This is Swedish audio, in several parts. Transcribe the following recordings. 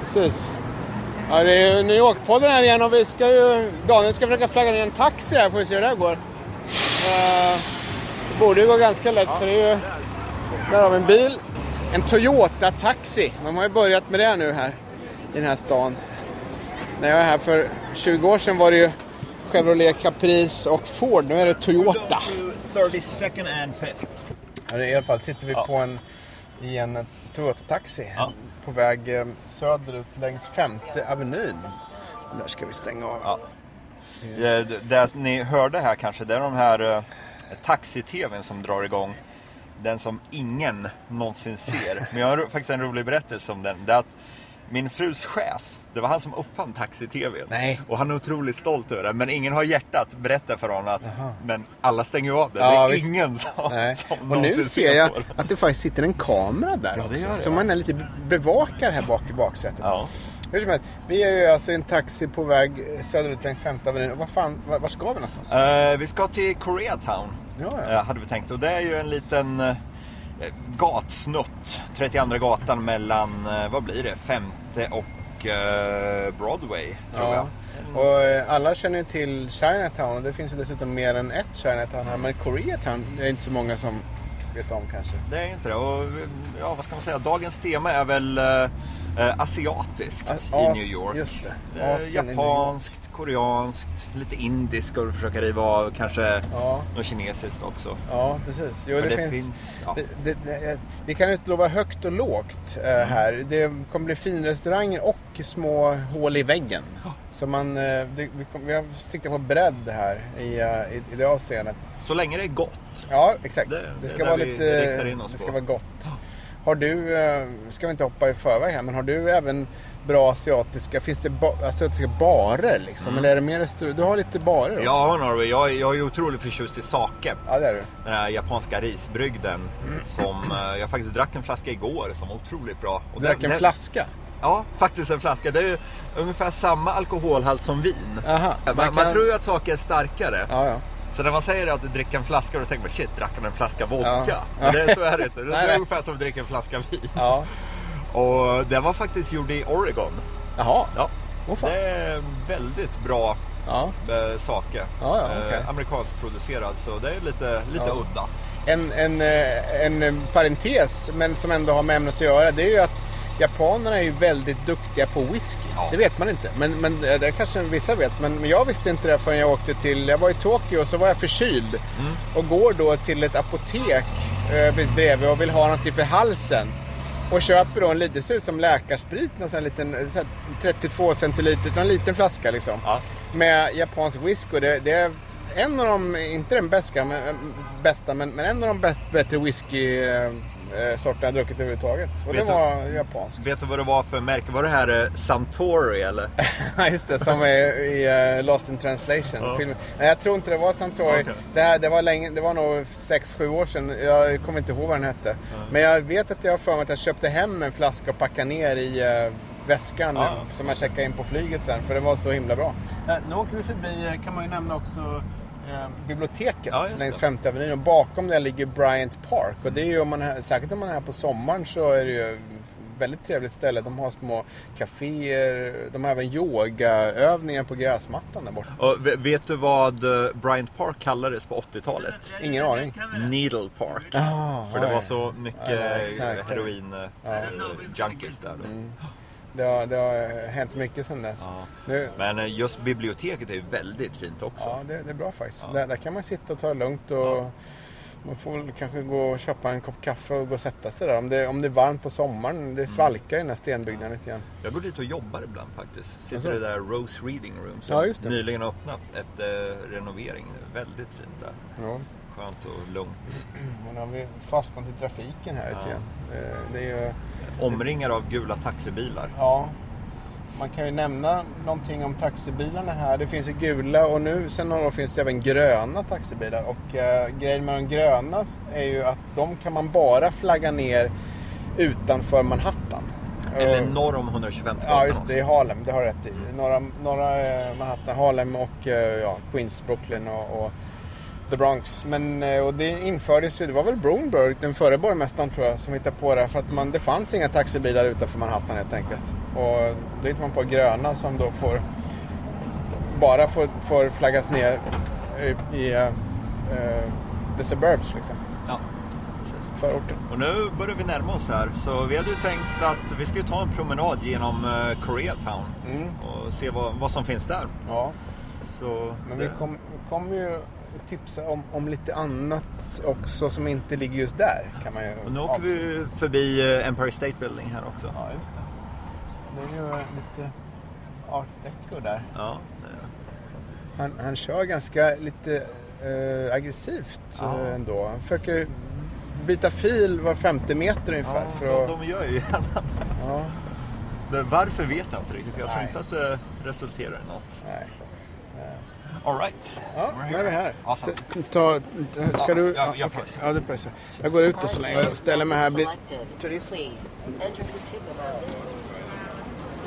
Precis. Ja, det är New York-podden här igen och vi ska ju... Daniel ska försöka flagga ner en taxi här, får vi se hur det här går. Eh, det borde ju gå ganska lätt för det är ju... Där har vi en bil. En Toyota Taxi. De har ju börjat med det nu här i den här stan. När jag är här för 20 år sedan var det ju Chevrolet Caprice och Ford. Nu är det Toyota. 32nd and 5th. Ja, I alla fall sitter vi Ja. på en, i en Toyota-taxi Ja. på väg eh, söderut längs femte avenyn. Där ska vi stänga av. Ja. Det, det ni hörde här kanske, det är de här eh, taxi-tvn som drar igång. Den som ingen någonsin ser. Men jag har faktiskt en rolig berättelse om den. Det är att min frus chef, det var han som uppfann taxi-tvn. Nej. Och han är otroligt stolt över det. Men ingen har hjärtat berätta för honom att men alla stänger ju av det. Ja, det är visst. ingen som, Nej. som Och nu ser jag att det faktiskt sitter en kamera där Ja, också. Så man är lite bevakar här bak i baksätet. Ja. Hur som helst, vi är ju alltså i en taxi på väg söderut längs femte avenyn. Och vad fan, var, var ska vi någonstans? Eh, vi ska till Koreatown. Ja, ja. eh, hade vi tänkt. Och det är ju en liten eh, gatsnutt. 32 gatan mellan, eh, vad blir det, femte och Broadway tror jag. Och eh, alla känner till Chinatown och det finns ju dessutom mer än ett Chinatown här. Men Koreatown är inte så många som vet om kanske. Det är inte det. Och, eh, ja, vad ska man säga? Dagens tema är väl eh, eh, asiatiskt i As- New York. Just det. Eh, i japanskt, koreanskt, lite indiskt ska du försöka riva av. Kanske Ja. något kinesiskt också. Ja, precis. Jo, det, det finns, finns, ja. det, det, det, vi kan utlova högt och lågt eh, här. Det kommer bli finrestauranger och små hål i väggen. Så man, eh, vi, kom, vi har siktat på bredd här i, eh, i, i det avseendet. Så länge det är gott. Ja, exakt. Det- Det, det ska vara lite... det ska vara gott. Har du, eh, ska vi inte hoppa i förväg här, men har du även bra asiatiska, finns det ba, asiatiska barer liksom? Eller är det mer restaurang? Du har lite barer också? Mm. Ja, Norway. Jag, jag är otroligt förtjust i sake. Ja, det är du. Den här japanska risbrygden Mm. som eh, jag faktiskt drack en flaska igår som var otroligt bra. Och Du drack en den- flaska? Ja, faktiskt en flaska. Det är ungefär samma alkoholhalt som vin. Aha, Man, man man kan- tror ju att saker är starkare. Ja, ja. Så när man säger att du dricker en flaska då tänker man shit, drack han en flaska vodka? Ja. Men det, så är det inte. Det, är ungefär som att dricka en flaska vin. Ja. Och den var faktiskt gjord i Oregon. Jaha. Ja. Fan. Det är väldigt bra Ja. eh, sake. Ja, ja, okej. eh, amerikanskt producerad så det är lite, lite Ja. udda. En, en, eh, en eh, parentes, men som ändå har med ämnet att göra, det är ju att japanerna är ju väldigt duktiga på whisky. Ja. Det vet man inte, men, men eh, det kanske vissa vet. Men, men jag visste inte det förrän jag åkte till, jag var i Tokyo och så var jag förkyld. Mm. Och går då till ett apotek eh, precis bredvid och vill ha någonting för halsen. Och köper då en liten, det ser ut som läkarsprit, en sån liten, eh, så här 32 centiliter, en liten flaska liksom. Ja. Med japansk whisky. Och Det, det är en av de, inte den bästa, men, bästa, men, men en av de bäst, bättre whisky eh, sorterna jag druckit överhuvudtaget. Och Vet det du- var japansk. Vet du vad det var för märke? Var det här eh, Suntory eller? Ja, just det, som är i eh, Lost in translation. Ja. Filmen. Nej, jag tror inte det var Suntory. Okej. Det, här, det, var länge, det var nog 6-7 år sedan. Jag kommer inte ihåg vad den hette. Men jag vet att jag har för mig att jag köpte hem en flaska och packade ner i eh, väskan Ja. som jag checkade in på flyget sen. För det var så himla bra. nu åker vi förbi, kan man ju nämna också, biblioteket Ja, längs femte avenyn. Och bakom det ligger Bryant Park. Och det är ju, om man, är- säkert om man är här på sommaren så är det ju väldigt trevligt ställe. De har små kaféer, de har även yogaövningar på gräsmattan där borta. Och ve- vet du vad eh, Bryant Park kallades på 80-talet? Ingen aning. Needle Park. Ah, För det var så mycket Ja, exakt. eh, där. då. Det har, det har hänt mycket sedan dess. Ja. Nu, Men eh, just biblioteket är ju väldigt fint också. ja, det, det är bra faktiskt. Ja. Där, där kan man sitta och ta det lugnt och man får väl kanske gå och köpa en kopp kaffe och gå och sätta sig där. Om det, om det är varmt på sommaren. Det svalkar i den här stenbyggnaden lite grann. Jag går dit och jobbar ibland faktiskt. Sitter Alltså? i det där Rose Reading Room som nyligen har öppnat efter renovering. Väldigt fint där. Skönt och lugnt. Men har vi fastnat i trafiken här Ja. grann. Eh, Det är ju, Omringar av gula taxibilar. ja, man kan ju nämna någonting om taxibilarna här. Det finns ju gula och nu sen några år finns det även gröna taxibilar. Och eh, grejen med de gröna är ju att de kan man bara flagga ner utanför Manhattan. Eller norr om 125 Ja, just det. I Harlem. Det har rätt i. Norra, norra eh, Manhattan, Harlem och eh, ja, Queens, Brooklyn och, och The Bronx. Men eh, och det infördes ju, det var väl Broomberg, den förre borgmästaren tror jag, som hittade på det. För att man, det fanns inga taxibilar utanför Manhattan helt enkelt. Och då hittar man på gröna som då får bara får, får flaggas ner i, i uh, the suburbs liksom. Ja. Förorten. Och nu börjar vi närma oss här. Så vi hade ju tänkt att vi ska ju ta en promenad genom Koreatown Mm. och se vad, vad som finns där. Ja. Så Men det, vi kommer kom ju tipsa om, om lite annat också som inte ligger just där. Kan man ju och nu åker vi förbi eh, Empire State Building här också. Ja, just det. Det är ju lite art deco där. Ja, Han, han kör ganska lite eh, aggressivt Ja. eh, ändå. Han försöker byta fil var 50 meter ungefär. ja, för de, att, de gör ju gärna ja. Varför vet jag inte riktigt. Jag tror inte att det resulterar i något. nej. All right. Ja, So we're nu är vi här. Awesome. St- Ta, ska Ja, du? jag- jag pressar. Ja, du pressar. Jag går ut och så länge och ställer mig här. Blir turist.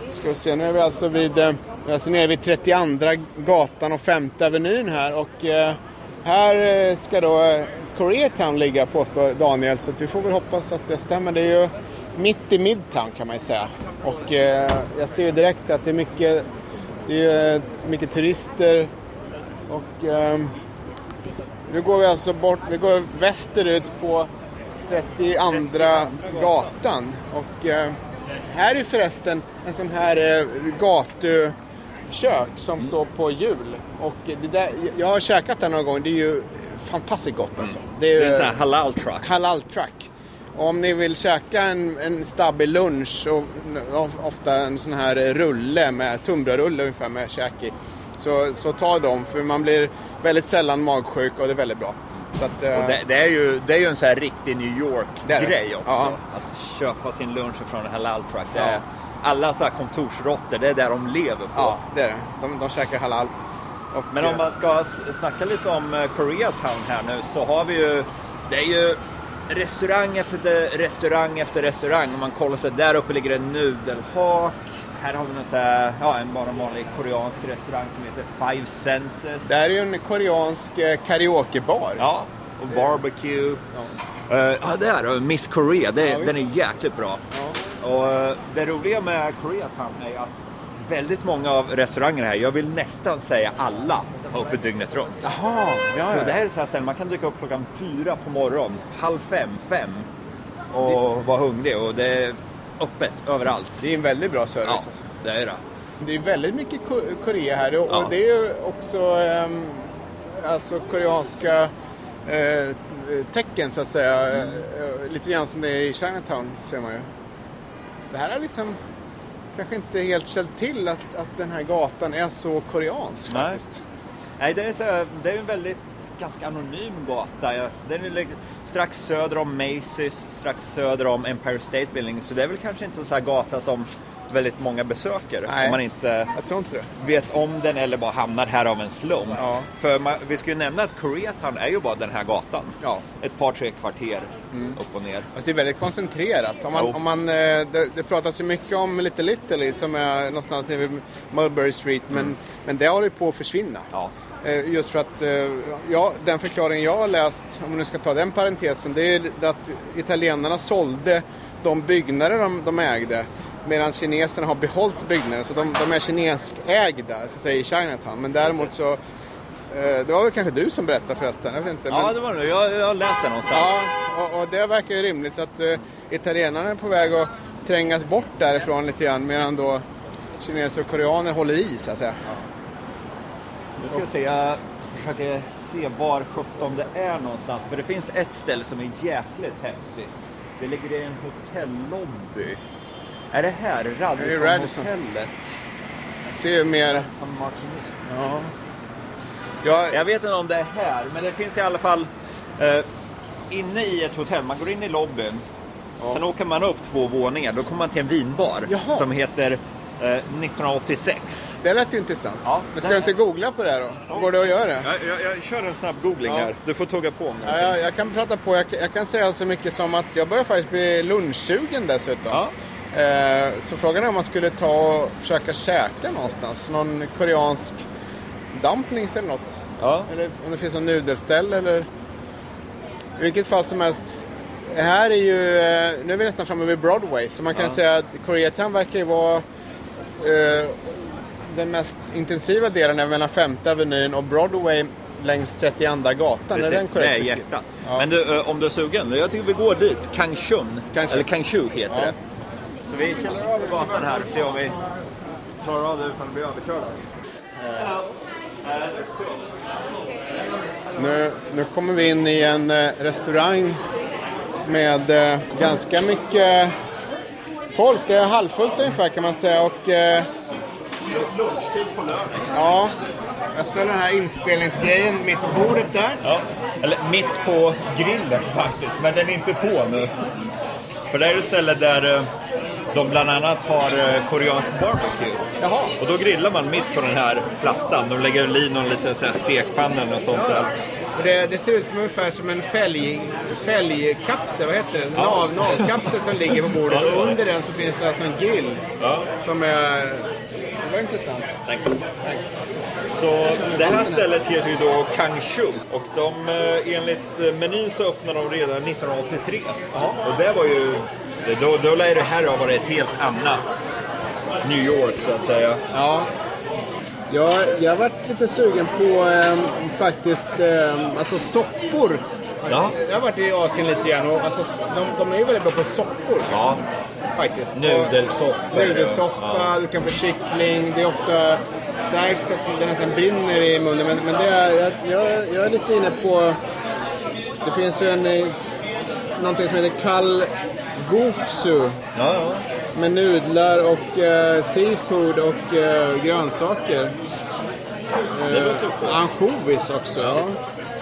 Ska vi se, nu är vi alltså vid, eh, vi är alltså nere vid 32 gatan och 5 avenyn här och eh, här eh, ska då Koreatown ligga påstår Daniel så vi får väl hoppas att det stämmer. Det är ju mitt i Midtown kan man ju säga och eh, jag ser ju direkt att det är mycket, det är mycket turister och ehm, nu går vi alltså bort, vi går västerut på 32 gatan och eh, här är förresten en sån här eh, gatukök som står på hjul. Och det där, jag har käkat där några gånger, det är ju fantastiskt gott alltså. Det är, Det är en sån här halal truck. halal truck. Och om ni vill käka en, en stabbig lunch och of- ofta en sån här rulle med tunnbrödsrulle ungefär med käk i. Så, så ta dem för man blir väldigt sällan magsjuk och det är väldigt bra. Att, eh, det, det, är ju, det är ju en sån här riktig New Det York-grej det. också. Ja. Att köpa sin lunch från en halal truck. Det är, Ja. Alla så här kontorsråttor, det är där de lever på. Ja, det är det. De, de käkar halal. Och, Men om eh, man ska snacka lite om eh, Koreatown här nu så har vi ju, det är ju restaurang efter restaurang efter restaurang. Om man kollar sig, där uppe ligger en nudelhak. Här har vi någon så här, ja, en bara vanlig koreansk restaurang som heter Five Senses. Det här är ju en koreansk eh, karaokebar. Ja, och barbecue. Ja, ja det är det. Miss Korea. Det, Ja, den är jäkligt bra. Ja. Och eh, det roliga med Koreatown är att väldigt många av restaurangerna här, jag vill nästan säga alla, har öppet dygnet runt. Jaha, ja, Så ja. det här är så här ställen, man kan dyka upp klockan fyra på morgonen, halv fem, fem och vara hungrig och det är öppet överallt. Det är en väldigt bra service Ja, alltså. det är det. Det är väldigt mycket Ko- Korea här och, Ja. det är ju också ehm, alltså koreanska eh, tecken så att säga. Eh, lite grann som det är i Chinatown ser man ju. Det här är liksom kanske inte helt källt till att, att den här gatan är så koreansk Nej. faktiskt. Nej, det är, så, det är en väldigt ganska anonym gata. Den är strax söder om Macy's, strax söder om Empire State Building. Så det är väl kanske inte en sån här gata som väldigt många besöker. Nej. Om man inte inte vet om den eller bara hamnar här av en slump. Ja. För man, vi ska ju nämna att Koreatown är ju bara den här gatan. Ja. Ett par, tre kvarter upp och ner. Fast det är väldigt koncentrerat. Om man, om man, eh, det, det pratas ju mycket om Little Italy som är någonstans nere vid Mulberry Street. Men, men det håller ju på att försvinna. Ja. Eh, Just för att, eh, ja, den förklaringen jag har läst, om man nu ska ta den parentesen, det är att italienarna sålde de byggnader de, de ägde medan kineserna har behållit byggnader. Så de, de är kineskägda, så att säga, i Chinatown. Men däremot så, eh, det var väl kanske du som berättade förresten, jag vet inte. Ja, men, det var det. Jag, jag har läst det någonstans. ja och, och det verkar ju rimligt. Så att uh, italienarna är på väg att trängas bort därifrån lite grann medan då kineser och koreaner håller i, så att säga. Nu ska jag se, jag försöker se var 17 det är någonstans. För det finns ett ställe som är jäkligt häftigt. Det ligger i en hotellobby. Är det här? Radisson-hotellet? Jag ser ju mer... Ja. Jag, Jag vet inte om det är här, men det finns i alla fall eh, inne i ett hotell. Man går in i lobbyn. Sen åker man upp två våningar. Då kommer man till en vinbar Jaha. som heter eh, 1986. Det lät ju intressant. Ja, Men ska du inte googla på det här då? Går det att göra det? Jag, jag, jag kör en snabb googling Ja. här. Du får tugga på om Ja, jag, jag kan prata på. Jag, jag kan säga så mycket som att jag börjar faktiskt bli lunchsugen dessutom. Ja. Eh, så frågan är om man skulle ta och försöka käka någonstans. Någon koreansk dumplings eller något. Ja. Eller om det finns någon nudelställe eller... I vilket fall som helst. Här är ju, eh, nu är vi nästan framme vid Broadway, så man kan säga att Koreatown verkar ju vara eh, den mest intensiva delen är mellan Femte Avenyn och Broadway längs 32 gatan. är den Precis, det är korrekt? hjärtat. Ja. Men du, eh, om du är sugen, jag tycker vi går dit. Kangchun. Eller Kangshu heter Ja. det. Så vi källar över gatan här och ser om vi klarar av det utan att bli överkörda. Nu, nu kommer vi in i en eh, restaurang med eh, ganska mycket folk. Det är halvfullt ungefär kan man säga. Och, eh, Lunchtid på lördag. ja, jag ställer den här inspelningsgrejen mitt på bordet där. Ja, eller mitt på grillen faktiskt, men den är inte på nu. För det är ett ställe där eh, de bland annat har eh, koreansk barbecue. Jaha. Och då grillar man mitt på den här plattan. De lägger i någon liten så här stekpanna något sånt där. Och det, det ser ut som ungefär som en fälg, fälgkapsel, vad heter det? Nav, navkapsel som ligger på bordet. Och under den så finns det alltså en grill. Ja. Som är... Det var intressant. Thanks. Thanks. Så det här stället heter ju då Kangshu och de, eh, enligt eh, menyn så öppnade de redan 1983. Och det var ju, då, då lär det här ha varit ett helt annat New York så att säga. Ja. Jag, jag varit lite sugen på eh, faktiskt eh, alltså soppor. Ja. Jag har varit i Asien lite grann och alltså, de, de är ju väldigt bra på soppor. Ja, Faktiskt. Nudelsoppa. Nudelsoppa, du kan få kyckling. Det är ofta starkt så att det nästan brinner i munnen. Men, men det är, jag, jag, jag är lite inne på... Det finns ju en... eh, Någonting som heter kall goksu. ja, ja. Med nudlar och eh, seafood och eh, grönsaker. Schysst. Ansjovis också. Ja.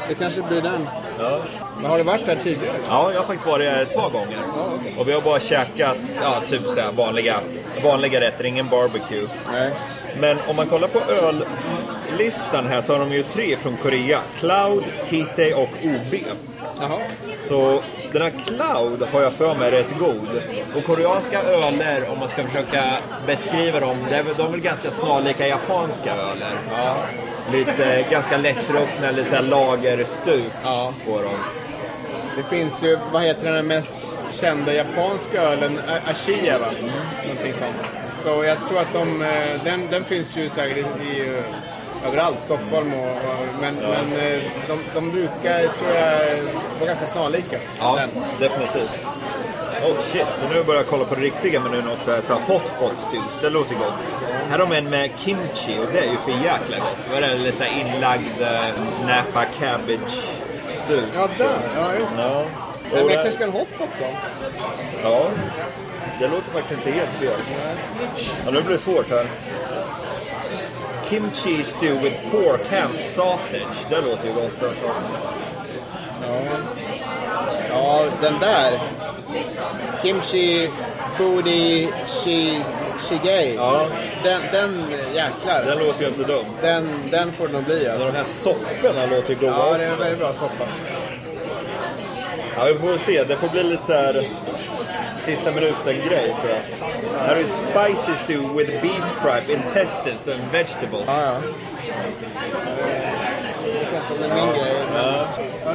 Det kanske blir den. Ja. Men har du varit där tidigare? Ja, jag har faktiskt varit här ett par gånger. Och vi har bara käkat ja, typ så här vanliga, vanliga rätter, ingen barbecue. Nej. Men om man kollar på öllistan här så har de ju tre från Korea. Cloud, Hite och OB. Jaha. Så den här Cloud har jag för mig är rätt god. Och koreanska öler, om man ska försöka beskriva dem, de är väl ganska snarlika japanska öler. Lite ganska lättruckna eller så här lagerstuk Ja. på dem. Det finns ju, vad heter den mest kända japanska ölen? A- Ashia va? Någonting sånt. Så jag tror att de, eh, den, den finns ju säkert i, i eh, överallt, Stockholm och, och men, men eh, de, de brukar, tror jag, vara ganska snarlika. Ja, Den. definitivt. Oh shit, så nu börjar jag kolla på det riktiga menyn också. Så här hot pot stews, det låter gott. Här har de en med kimchi och det är ju för jäkla gott. Vad är det? Eller så här inlagd uh, napa cabbage stew. Ja, där. Ja, just det. Ja. Men jag där- kanske ska en hotpot då? ja, det låter faktiskt inte helt fel. Ja, nu blir det svårt här. Kimchi stew with pork ham sausage. Det låter ju gott alltså. Ja, den där. Kimchi Booty shi, Shigei. Ja. Den, den jäklar. Den låter ju inte dum. Den, den får det nog bli Men alltså. de här sopporna låter ju goda Ja, det är en väldigt bra soppa. Ja, vi får se. Det får bli lite så här sista minuten-grej tror jag. Här har vi spicy stew with beef tripe, intestines and vegetables. Ja, ja. Jag vet inte om det är min grej. Men... Ja.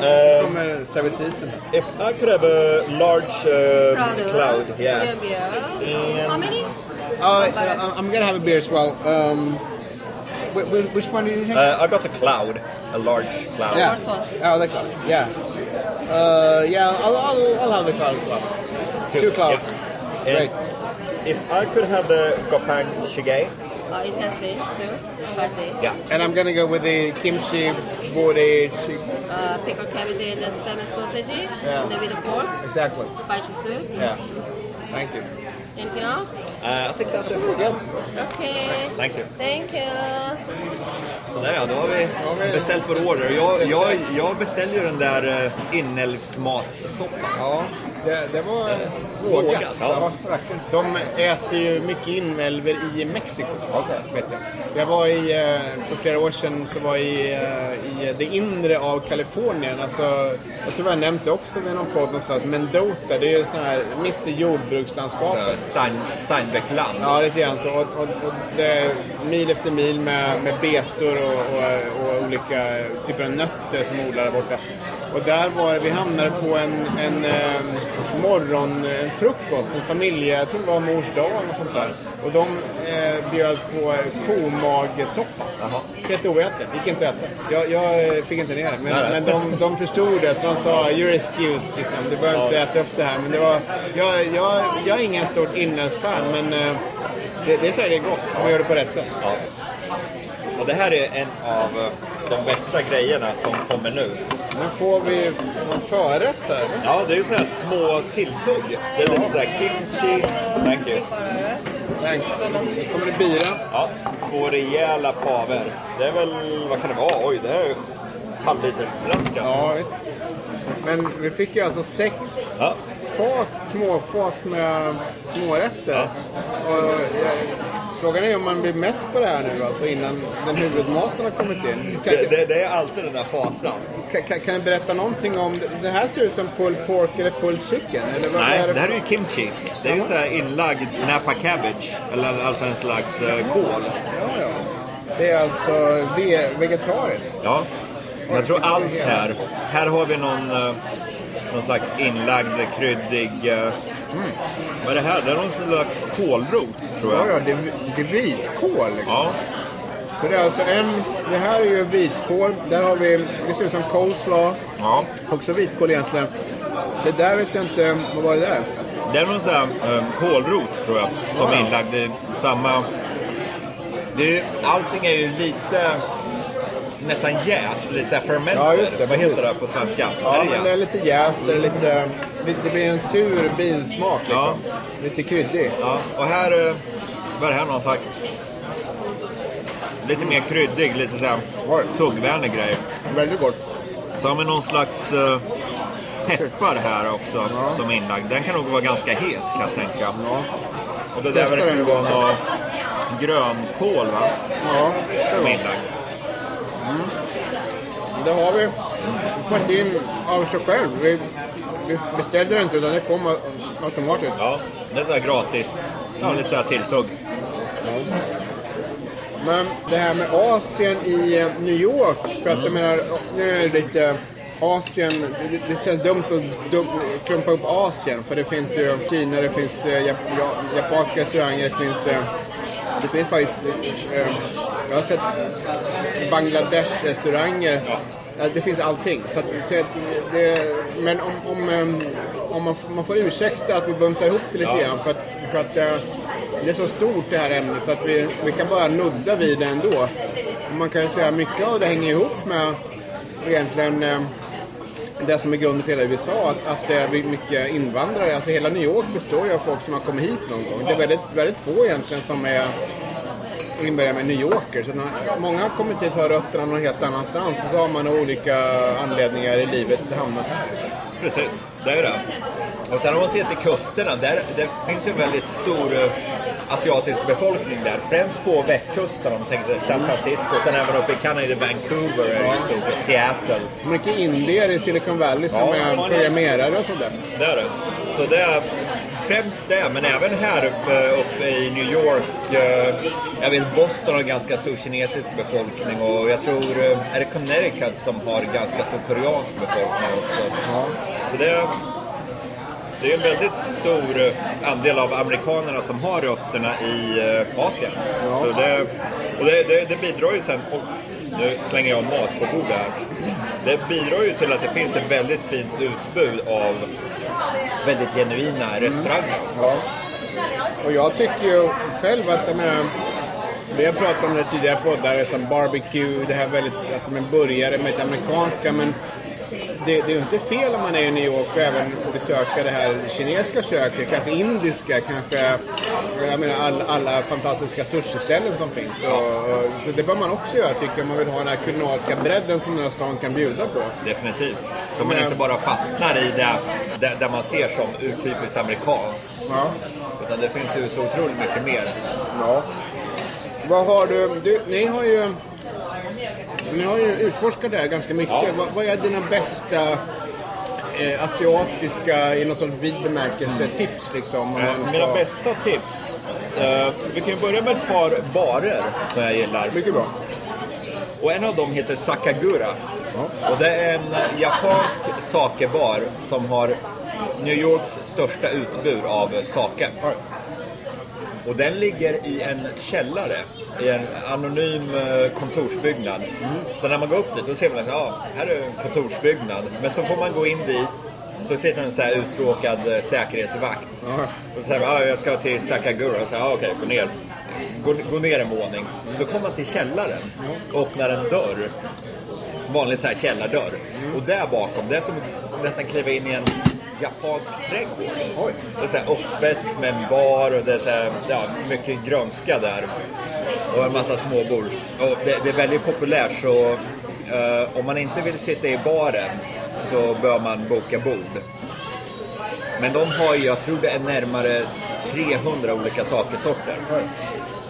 Eh, Nu kommer servitrisen. if I could have a large uh, Cloud. cloud, yeah. Medium. How many? Uh, I'm gonna have a beer as well. Um, wh- wh- which one did you take? Uh, I got the cloud, a large cloud. yeah. also. Oh, the cloud. Yeah. Uh, yeah, I'll, I'll, I'll have the cloud as well. Two clouds. And Great. If I could have the gopang shige, Uh, intestine too. Spicy. yeah. And I'm gonna go with the kimchi body. Uh, pickled cabbage and the spam and sausage. Yeah. And then with the pork. Exactly. Spicy soup. Yeah. Thank you. Anything else? Uh, I think that's it for good. Okay. Thank you. Thank you. Sådär ja, då har vi beställt vår order. Jag, jag, jag beställde ju den där uh, inälvsmatssoppan. Ja, det, det var Vågat, ja. De äter ju mycket inälvor i Mexiko. Vet jag. jag var i, eh, för flera år sedan, så var jag i, eh, i det inre av Kalifornien. Alltså, jag tror jag nämnt det också i någon podd någonstans. Mendota, det är ju sån här mitt i jordbrukslandskapet. Stein, Steinbeckland. Ja, lite grann så. Och, och, och det mil efter mil med, med betor och, och, och olika typer av nötter som odlar där borta. Och där var vi hamnade på en, en eh, morgonfrukost, en familje, jag tror det var mors dag eller något sånt där. Och de eh, bjöd på komagesoppa. Helt oätet, gick inte att äta. Jag, jag fick inte ner det, men, Nej. men de, de förstod det så de sa “You're excused”, liksom. du behöver inte äta upp det här. Men det var, jag, jag, jag är ingen stort inälvsfan, men eh, det, det är säkert gott om man gör det på rätt sätt. Ja. Och det här är en av eh, de bästa grejerna som kommer nu. Nu får vi någon förrätt här. Ja, det är ju sådana här små tilltugg. Det är lite såhär kimchi. Thank you. Thanks. Nu kommer det bira. Ja, två rejäla paver. Det är väl, vad kan det vara? Oj, det här är ju halvlitersflaska. Ja, visst. Men vi fick ju alltså sex Ja. fat, småfat med smårätter. Och, eh, frågan är om man blir mätt på det här nu alltså innan den huvudmaten har kommit in. Kan, Det, det, det är alltid den där fasan. kan, kan, kan du berätta någonting om... Det här ser ut som pulled pork eller pulled chicken? Eller vad Nej, är det här är ju kimchi. Det är ju så här inlagd napa cabbage. Eller alltså en slags eh, kål. Ja, ja. Det är alltså ve vegetariskt. Ja. Jag tror allt här. Här har vi någon, eh, någon slags inlagd kryddig... eh, Vad är det här? Det är någon slags kålrot, tror Ja, jag. ja, det, är- det är vitkål. Liksom. Ja, Så det är alltså en... Det här är ju vitkål. Där har vi... Det ser ut som coleslaw. ja. Också vitkål egentligen. Det där vet jag inte... Vad var det där? Det är någon sån här eh, kålrot, tror jag, som är inlagd i samma... Det är, allting är ju lite... Nästan jäst, lite fermented. Ja, just det, Vad heter det på svenska? Ja, är men det det är lite jäst. Det, är lite, det blir en sur binsmak liksom. Lite kryddig. Ja, och här... eh, Vad är det här någon slags... Lite mer kryddig, lite såhär tuggvänlig grej. Väldigt gott. Så har vi någon slags eh, peppar här också som är inlagd. Den kan nog vara ganska het kan jag tänka. Och det där verkar ju vara någon grönkål va? Ja, Som är inlagd. Det har vi. Inte in av sig själv. Vi, vi beställde det inte utan det kom au- automatiskt. Ja, det är så här gratis. Ja, lite så här tilltugg. Men det här med Asien i eh, New York. För att jag menar, nu är det lite Asien. Det, det känns dumt att dum, klumpa upp Asien. För det finns ju Kina, det finns eh, jap, ja, japanska restauranger, det finns... eh, Det finns faktiskt... eh, Jag har sett Bangladesh-restauranger. Ja, Det finns allting. Så att, så att det, men om, om, om man, man får ursäkta att vi buntar ihop det lite Ja. grann. För att, för att eh, det är så stort det här ämnet så att vi, vi kan bara nudda vid det ändå. Och man kan ju säga att mycket av det hänger ihop med egentligen eh, det som är grunden för hela USA, att, att det är mycket invandrare. Alltså hela New York består ju av folk som har kommit hit någon gång. Det är väldigt, väldigt få egentligen som är inbörjade med New Yorker. Så många har kommit hit och har rötterna någon helt annanstans och så har man av olika anledningar i livet hamnat här. Precis, det är det. Och sen om man ser till kusterna, där, det finns ju en väldigt stor eh, asiatisk befolkning där. Främst på västkusten om man tänker San Francisco. Sen även uppe i Kanada, Vancouver stort och Seattle. Mycket indier i Silicon Valley som Ja. är programmerare och sådär. Det är det. Så det är främst det, men även här uppe, uppe i New York. eh, Jag vet Boston har en ganska stor kinesisk befolkning och jag tror, eh, är det Connecticut som har ganska stor koreansk befolkning också. Så det är, det är en väldigt stor andel av amerikanerna som har rötterna i eh, Asien. Så det, och det, det, det bidrar ju sen, och nu slänger jag mat på bordet här. Det bidrar ju till att det finns ett väldigt fint utbud av väldigt genuina restauranger. Ja. Och jag tycker ju själv att, jag menar, vi har pratat om det tidigare poddar, som barbecue, det här väldigt, alltså med burgare med det amerikanska, men det, det är ju inte fel om man är i New York och även besöka det här kinesiska köket, kanske indiska, kanske jag menar, all, alla fantastiska sushi-ställen som finns. Så, så det bör man också göra tycker jag, om man vill ha den här kulinariska bredden som den här stan kan bjuda på. Definitivt. Så man inte bara fastnar i det, det där man ser som urtypiskt amerikanskt. Ja. Utan det finns ju så otroligt mycket mer. Ja. Vad har du, du ni har ju ni har ju utforskat det här ganska mycket. Ja. Vad, vad är dina bästa eh, asiatiska, i någon sorts vid bemärkelse, tips liksom? om man ska- Mina bästa tips. Eh, vi kan ju börja med ett par barer som jag gillar. Mycket bra. Och en av dem heter Sakagura. Och det är en japansk sakebar som har New Yorks största utbud av sake. Oj. Och den ligger i en källare, i en anonym eh, kontorsbyggnad. Så när man går upp dit, då ser man att ja, här är en kontorsbyggnad. Men så får man gå in dit, så sitter en så här uttråkad eh, säkerhetsvakt. Ja. Och så säger man, ja, jag ska till Sakagura. Och så ja, okej, gå ner. Gå, gå ner en våning. Så kommer man till källaren och öppnar en dörr. Vanlig så här källardörr. Och där bakom, det är som att nästan kliva in i en japansk trädgård. Oj. Det är så här öppet med en bar och det är så här, ja, mycket grönska där. Och en massa småbord. Och det, det är väldigt populärt så eh, om man inte vill sitta i baren så bör man boka bord. Men de har ju, jag tror det är närmare 300 olika sakersorter.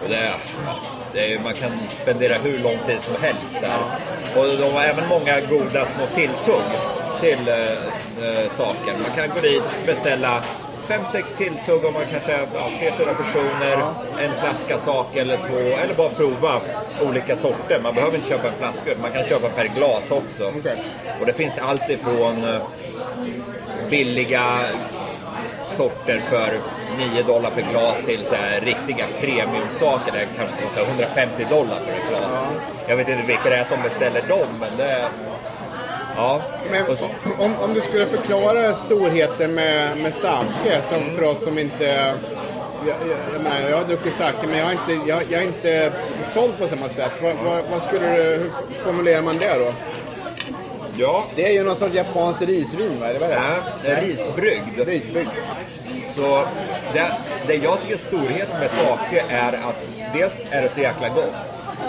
Och det, ja, det är, man kan spendera hur lång tid som helst där. Och de har även många goda små tilltugg till eh, eh, saken. Man kan gå dit, beställa fem, sex tilltugg om man kanske är ja, tre, fyra personer, en flaska sak eller två, eller bara prova olika sorter. Man behöver inte köpa en flaska, man kan köpa per glas också. Okej. Och det finns allt ifrån eh, billiga sorter för 9 dollar per glas till så här riktiga premiumsaker där det kanske kostar 150 dollar för ett glas. Jag vet inte vilka det är som beställer dem, men det är... Ja. Men om, om du skulle förklara storheten med, med sake, som för oss som inte... Jag, jag, menar, jag har druckit sake, men jag har inte, jag, jag inte såld på samma sätt. Vad, vad, vad skulle du, hur formulerar man det då? ja, Det är ju någon sorts japanskt risvin, va? Är det vad det är? det är risbryggd. Risbrygd. Så det, det jag tycker är storheten med sake är att dels är det så jäkla gott.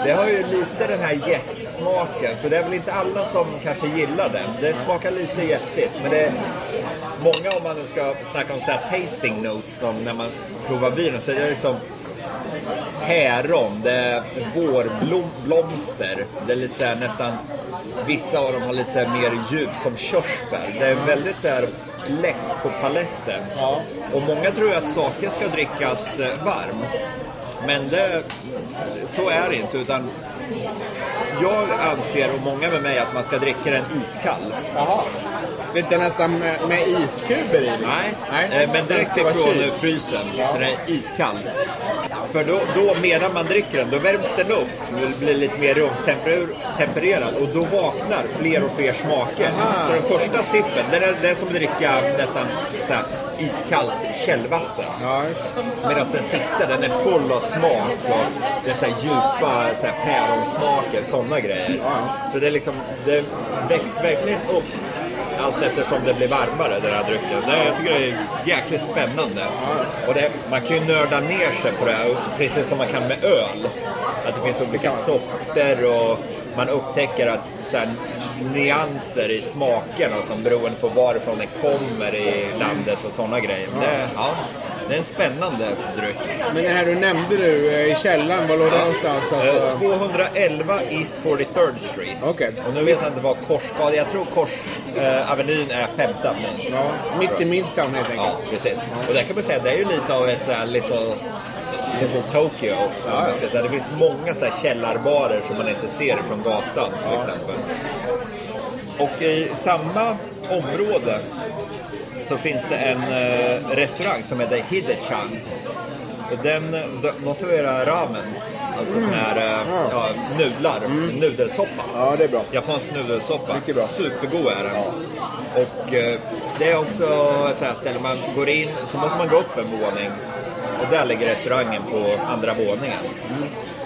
Det har ju lite den här gästsmaken, så det är väl inte alla som kanske gillar den. Det smakar lite gästigt, men det är många om man nu ska snacka om så här tasting notes, som när man provar vin, så är det liksom päron, det är vårblomster, det är lite så här nästan, vissa av dem har lite så här mer djup som körsbär. Det är väldigt så här lätt på paletten. Ja. Och många tror att saker ska drickas eh, varm. Men det, så är det inte, utan jag anser, och många med mig, att man ska dricka den iskall. Aha. Lite nästan med, med iskuber i? liksom. Nej, eh, men Den direkt ifrån frysen. Ja. Så den är iskall. För då, då, medan man dricker den, då värms den upp och blir lite mer rumstempererad. Och då vaknar fler och fler smaker. Aha. Så den första sippen, det är, det är som att dricka nästan så här, iskallt källvatten. Ja, det. Medan den sista, den är full av smak. Och det är så här djupa så här päronsmaker, sådana grejer. Så det, är liksom, det väcks verkligen upp allt eftersom det blir varmare, den här drycken. Det, jag tycker det är jäkligt spännande. Och det, man kan ju nörda ner sig på det här, precis som man kan med öl. Att det finns olika sorter och man upptäcker att så här, nyanser i smakerna som beroende på varifrån den kommer i landet och sådana grejer. Det, ja, det är en spännande dryck. Men den här du nämnde nu eh, i källaren, var låg den någonstans? Eh, Alltså? 211 East 43rd Street. Okej. Och nu vet jag inte vad Korsgatan, jag tror Korsavenyn är femte avenyn. Ja, mitt i Midtown helt Ja, enkelt. precis. Och där kan man säga, det är ju lite av ett så här little, little Tokyo. man ska säga. Det finns många så här källarbarer som man inte ser från gatan till exempel. Och i samma område så finns det en eh, restaurang som heter Hidechan. Och den, de, de serverar ramen, alltså sån här eh, ja, nudlar, nudelsoppa. Ja, det är bra. Japansk nudelsoppa. Mycket bra. Supergod är den. Och eh, det är också så här ställe man går in, så måste man gå upp en våning. Och där ligger restaurangen på andra våningen.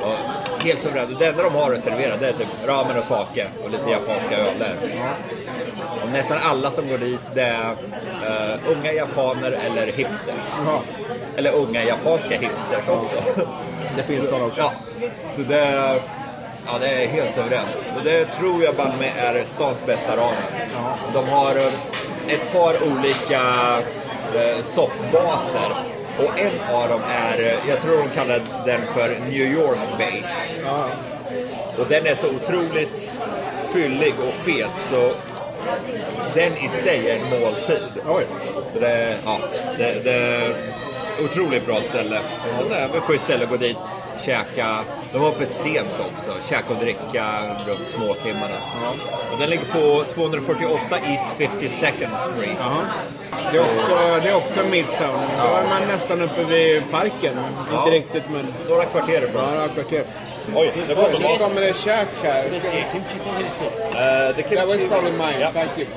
Och helt suveränt. Det enda de har att servera det är typ ramen och sake och lite japanska öler. Och nästan alla som går dit det är eh, unga japaner eller hipsters. Jaha. Eller unga japanska hipsters också. Det finns sådana också. Ja, så det är, ja, det är helt suveränt. Och det tror jag bara med är stans bästa ramen. De har eh, ett par olika eh, soppbaser. Och en av dem är, eh, jag tror de kallar den för New York Base. Ja. Och den är så otroligt fyllig och fet så den i sig är en måltid. Oj. Så det, ja, det, det är otroligt bra ställe. Och så här, ett schysst ställe att gå dit, käka. De har öppet sent också. Käka och dricka runt småtimmarna. Och den ligger på 248 East 52nd Street. Jaha. Det är också, det är också Midtown. Då är man nästan uppe vid parken. Ja. Inte riktigt men... Några kvarter ifrån. Några kvarter. Oj, det var nu kommer det käk här. Ska vi- Uh, the That was kimchi probably was- mine, Ja. thank you.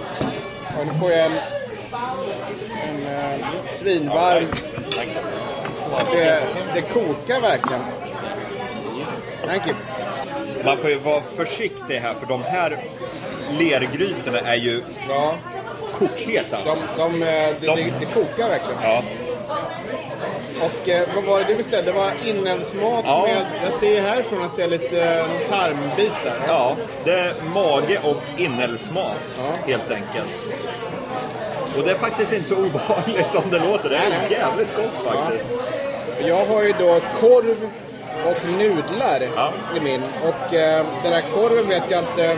Och nu får jag en, en eh, svinvarm. Det, det kokar verkligen. Thank you. Man får ju vara försiktig här för de här lergrytorna är ju Ja, kokheta. de, de, eh, De- det, det kokar verkligen. Ja. Och eh, vad var det du beställde? Det var inälvsmat Ja. med, jag ser härifrån att det är lite eh, tarmbitar. Ja, det är mage och inälvsmat helt enkelt. Och det är faktiskt inte så obehagligt som det låter. Det är nej. jävligt gott faktiskt. Jag har ju då korv och nudlar Ja. i min. Och eh, den här korven vet jag inte...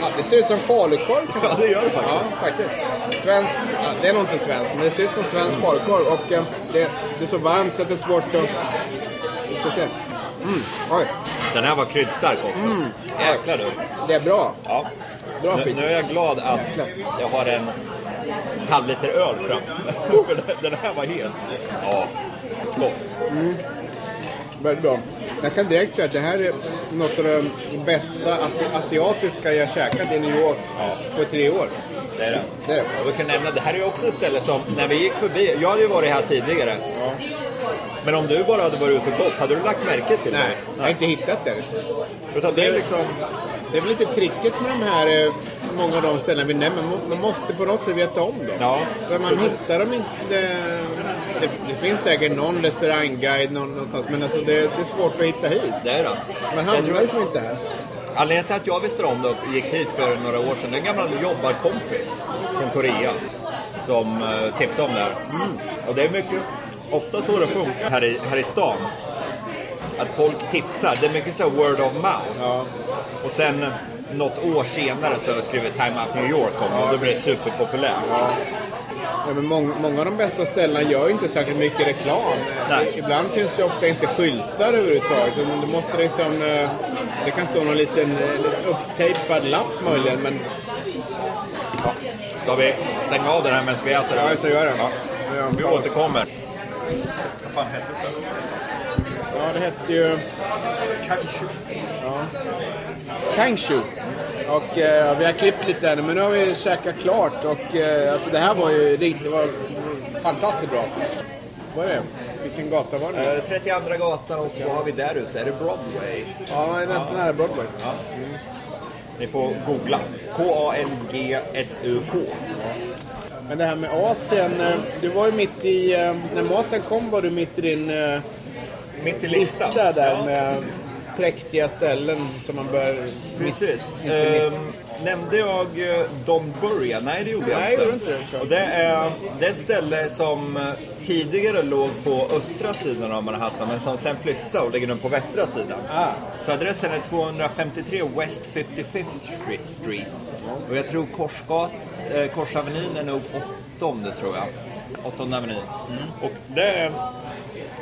Ja, det ser ut som falukorv kanske. Ja, det gör det Ja, faktiskt. faktiskt. Svensk, ja, det är nog inte svenskt, men det ser ut som svensk falukorv. Och eh, det, det är så varmt så att det är svårt att... Vi ska se. Mm, oj, Den här var kryddstark också. Jäklar du. det är bra. Ja. Bra Nu, nu är jag glad att jag har en halv liter öl fram. För den- här var het. Ja, gott. Väldigt bra. Jag kan direkt säga att det här är något av det bästa asiatiska jag käkat i New York på tre år. Det är det. Det är det. Vi kan nämna, det här är ju också ett ställe som, när vi gick förbi, jag hade ju varit här tidigare. Men om du bara hade varit ute och gått, hade du lagt märke till Nej, det? jag har inte hittat det. Utan det är liksom, Det är väl lite tricket med de här, eh, många av de ställen vi nämner. Man- Man måste på något sätt veta om dem. Ja, För man hittar dem inte. Det, det, finns säkert någon restaurangguide någon, någonstans, men alltså det, det är svårt att hitta hit. det är det. Man Jag tror- hamnar liksom inte här. Anledningen till att jag visste om det och gick hit för några år sedan, det är en gammal jobbarkompis från Korea som uh, tipsade om det här. Och det är mycket, ofta så det funkar här i, här i stan. Att folk tipsar, det är mycket så word of mouth. Ja. Och sen eh, något år senare så skriver Time Out New York om och då blir det superpopulärt. Ja, men många, många av de bästa ställena gör ju inte särskilt mycket reklam. Nej. Ibland finns det ofta inte skyltar överhuvudtaget. Du måste liksom, det kan stå någon liten, eh, upptejpad lapp möjligen. Men Ska vi stänga av den här medan vi äter? ja, jag gör det. Ja. Ja, Vi återkommer. Vad fan hette det? Ja, det hette ju... Kangshu. Ja. Kangshu. Och eh, vi har klippt lite här nu, men nu har vi käkat klart. Och eh, alltså det här var ju det var fantastiskt bra. Vad är det? Vilken gata var det? Eh, 32 gatan och vad har vi där ute? Är det Broadway? Ja, det är nästan nära Broadway. Ni får googla. K-A-N-G-S-U-H. Men det här med Asien, eh, du var ju mitt i... eh, När maten kom var du mitt i din eh, Mitt i listan. lista där Ja. med präktiga ställen som man bör miss, Precis. inte. Ehm, nämnde jag eh, Don Burja? Nej, det gjorde jag Nej, inte. gjorde inte det. Och det, är, det är ett ställe som eh, tidigare låg på östra sidan av Manhattan, men som sen flyttade och ligger nu på västra sidan. Ah. Så adressen är 253 West 55th Street-. Och jag tror Korsgat, eh, Korsavenyn är nog åttonde, tror jag. Åttonde avenyn. Och det är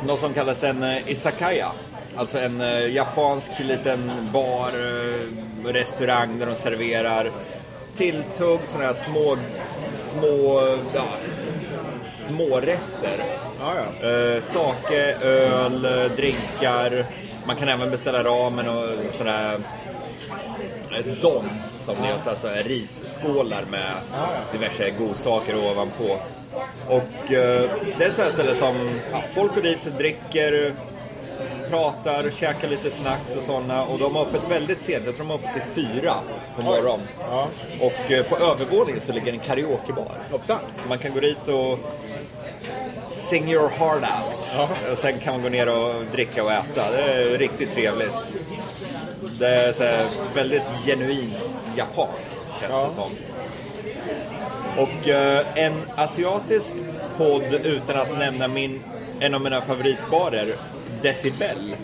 något som kallas en eh, izakaya. Alltså en eh, japansk liten bar, eh, restaurang där de serverar tilltugg, sådana här små, små, ja, smårätter. Ja, ja. Eh, sake, öl, eh, drinkar. Man kan även beställa ramen och sådana eh, dons som det är, alltså risskålar med diverse godsaker ovanpå. Och eh, det är så här ställe som ja, folk går dit, dricker, pratar, käkar lite snacks och sådana. Och de har öppet väldigt sent, jag tror de har öppet till fyra på morgonen. Ja. Och eh, på övervåningen så ligger en karaokebar. Hoppsan. Så man kan gå dit och sing your heart out. Ja. Och sen kan man gå ner och dricka och äta. Det är riktigt trevligt. Det är så väldigt genuint japanskt känns Ja. det som. Och eh, en asiatisk podd utan att nämna min, en av mina favoritbarer, Decibel.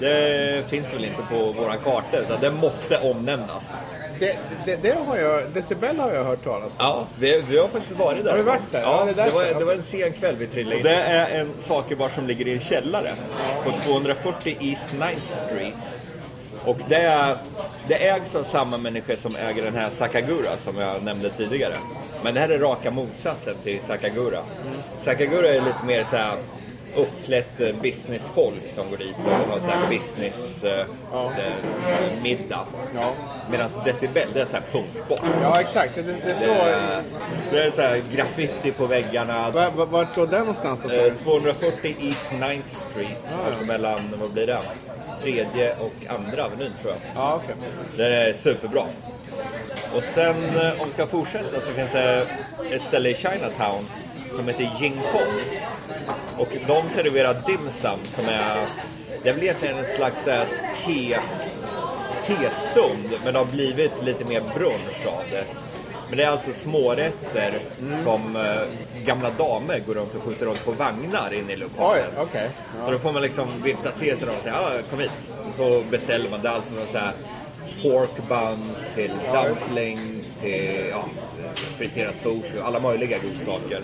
Det finns väl inte på våran karta utan det måste omnämnas. Det, det, det har jag, Decibel har jag hört talas om. Ja, vi, vi har faktiskt varit där. Har vi varit där? Ja, Ja, det det, var, det var en sen kväll vi trillade in. Det är en sakebar som ligger i en källare på 240 East 9th Street. Och det, är, det ägs av samma människa som äger den här Sakagura som jag nämnde tidigare. Men det här är raka motsatsen till Sakagura. Sakagura är lite mer så här uppklätt eh, businessfolk som går dit och har så här business eh, Ja. eh, middag. Ja. Medan Decibel, det är så här punkbar. Ja, exakt. Det, det är Det så... det är så här graffiti på väggarna. Var, var, vart låg den någonstans då? sa Eh, du? 240 East 9th Street, ja. alltså mellan, vad blir det? Tredje och andra avenyn tror jag. Ja, okej. Det är superbra. Och sen om vi ska fortsätta så finns det ett ställe i Chinatown som heter Jing Fong. Och de serverar dim sum som är, det är väl egentligen en slags här, te, testund men det har blivit lite mer brunch av det. Men det är alltså smårätter som eh, gamla damer går runt och skjuter runt på vagnar inne i Oj, lokalen. okej. Så då får man liksom vifta till sig dem och säga ah, kom hit. Och så beställer man. Det är alltså någon så här pork buns till dumplings till ja, friterad tofu, alla möjliga godsaker.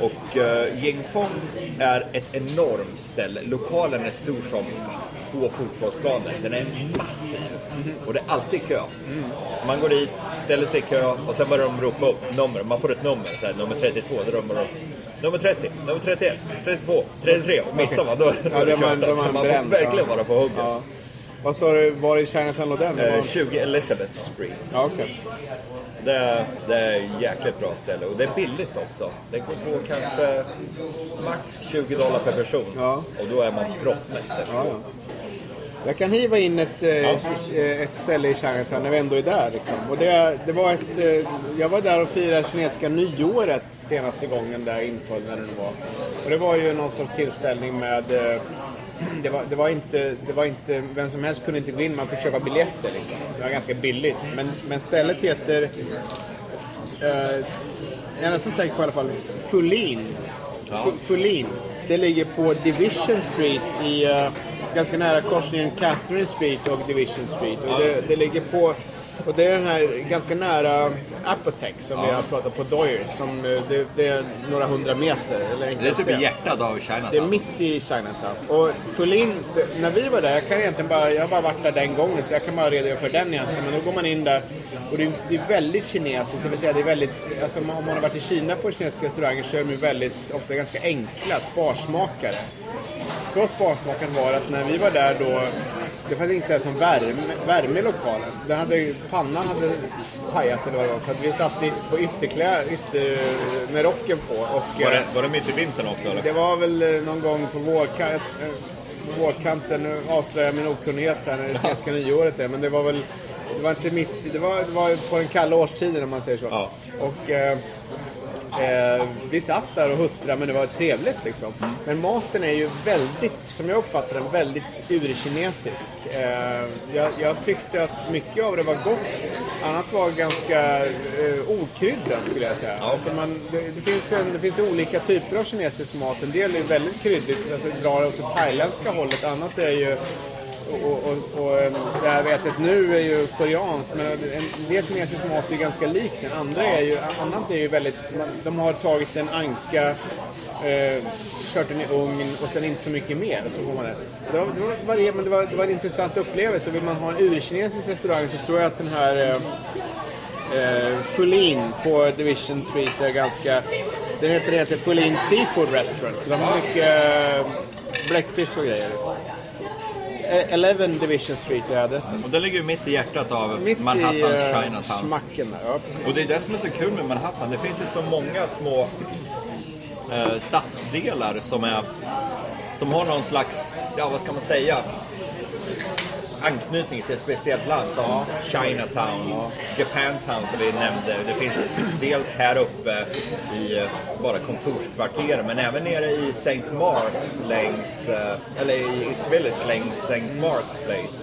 Och uh, Jingfong är ett enormt ställe. Lokalen är stor som två fotbollsplaner. Den är massiv. Och det är alltid kö. Så man går dit, ställer sig i kö och sen börjar de ropa upp nummer. Man får ett nummer, så här, nummer 32. Då ropar de upp nummer 30, nummer 31, 32, 33. Och missar man då, då är det man- kört. då man får verkligen vara på hugget. Ja. Vad sa du, var i Chinatown låg den? Det Eh, var- 20 Elizabeth Street. Ja. Så det, är, det är ett jäkligt bra ställe och det är billigt också. Det går på kanske max 20 dollar per person. Ja. Och då är man proppmätt. Ja, ja. Jag kan hiva in ett, eh, ett ställe i Chinatown när vi ändå är där. Liksom. Och det, det var ett, eh, jag var där och firade kinesiska nyåret senaste gången där inföll när det var. Och det var ju någon sorts tillställning med eh, det var, det, var inte, det var inte, vem som helst kunde inte gå in, man fick köpa biljetter. Liksom. Det var ganska billigt. Men, men stället heter, eh, jag är nästan säker på i alla fall, Fullin. Fu- Fullin. Det ligger på Division Street i eh, ganska nära korsningen Catherine Street och Division Street. Och det, det ligger på och det är den här ganska nära Apotex som vi har pratat på Doyers. Som, eh, det, det är några hundra meter. Eller Det är typ i hjärtat av Chinatown. det är mitt i Chinatown. Och Fullin, när vi var där, jag kan egentligen bara, jag har bara varit där den gången så jag kan bara redogöra för den egentligen. Men då går man in där och det är, det är väldigt kinesiskt, det vill säga det är väldigt, alltså om man- om man har varit i Kina på kinesiska restauranger så är de ju väldigt, ofta ganska enkla, sparsmakare. Så sparsmakaren var att när vi var där då, det fanns inte ens någon värme, värme i lokalen. Den hade, pannan hade pajat eller vad det var för att vi satt i, på ytterklä, ytter, med rocken på. Och, Var eh, det, var det mitt i vintern också eller? det var väl eh, någon gång på vårkan, eh, vårkanten, nu avslöjar jag min okunnighet här när det svenska nyåret är, men det var väl det var inte mitt, det var, det var på den kalla årstiden om man säger så. Ja. Och eh, vi satt där och huttrade men det var trevligt liksom. Men maten är ju väldigt, som jag uppfattar den, väldigt urkinesisk. Eh, jag, jag tyckte att mycket av det var gott, annat var ganska eh, okryddat skulle jag säga. Alltså man, det, det, finns ju, en- det finns olika typer av kinesisk mat. En del är väldigt kryddigt, alltså drar åt det thailändska hållet. Annat är ju och, och, och, ehm, det här vi nu är ju koreanskt men en del kinesisk mat är ganska lik den. Andra är ju, annat är ju väldigt, de har tagit en anka, eh, kört den i ugn och sen inte så mycket mer. Och så får man det. Det, var, det, var, men det, var, det var en intressant upplevelse. Vill man ha en urkinesisk restaurang så tror jag att den här eh, eh Fulin på Division Street är ganska... Den heter, den heter Fulin Seafood Restaurant. Så de har mycket eh, bläckfisk och grejer. Liksom. Eh, 11 Division Street är adressen. Och det ligger ju mitt i hjärtat av Mitt Manhattans i eh, Chinatown. smacken där. Ja, precis. Och det är det som är så kul med Manhattan. Det finns ju så många små eh, stadsdelar som är som har någon slags, ja vad ska man säga, anknytning till ett speciellt land som Chinatown, Japantown som vi nämnde. Det finns dels här uppe i eh, bara kontorskvarter men även nere i St. Marks längs, eh, eller i East Village längs St. Marks Place.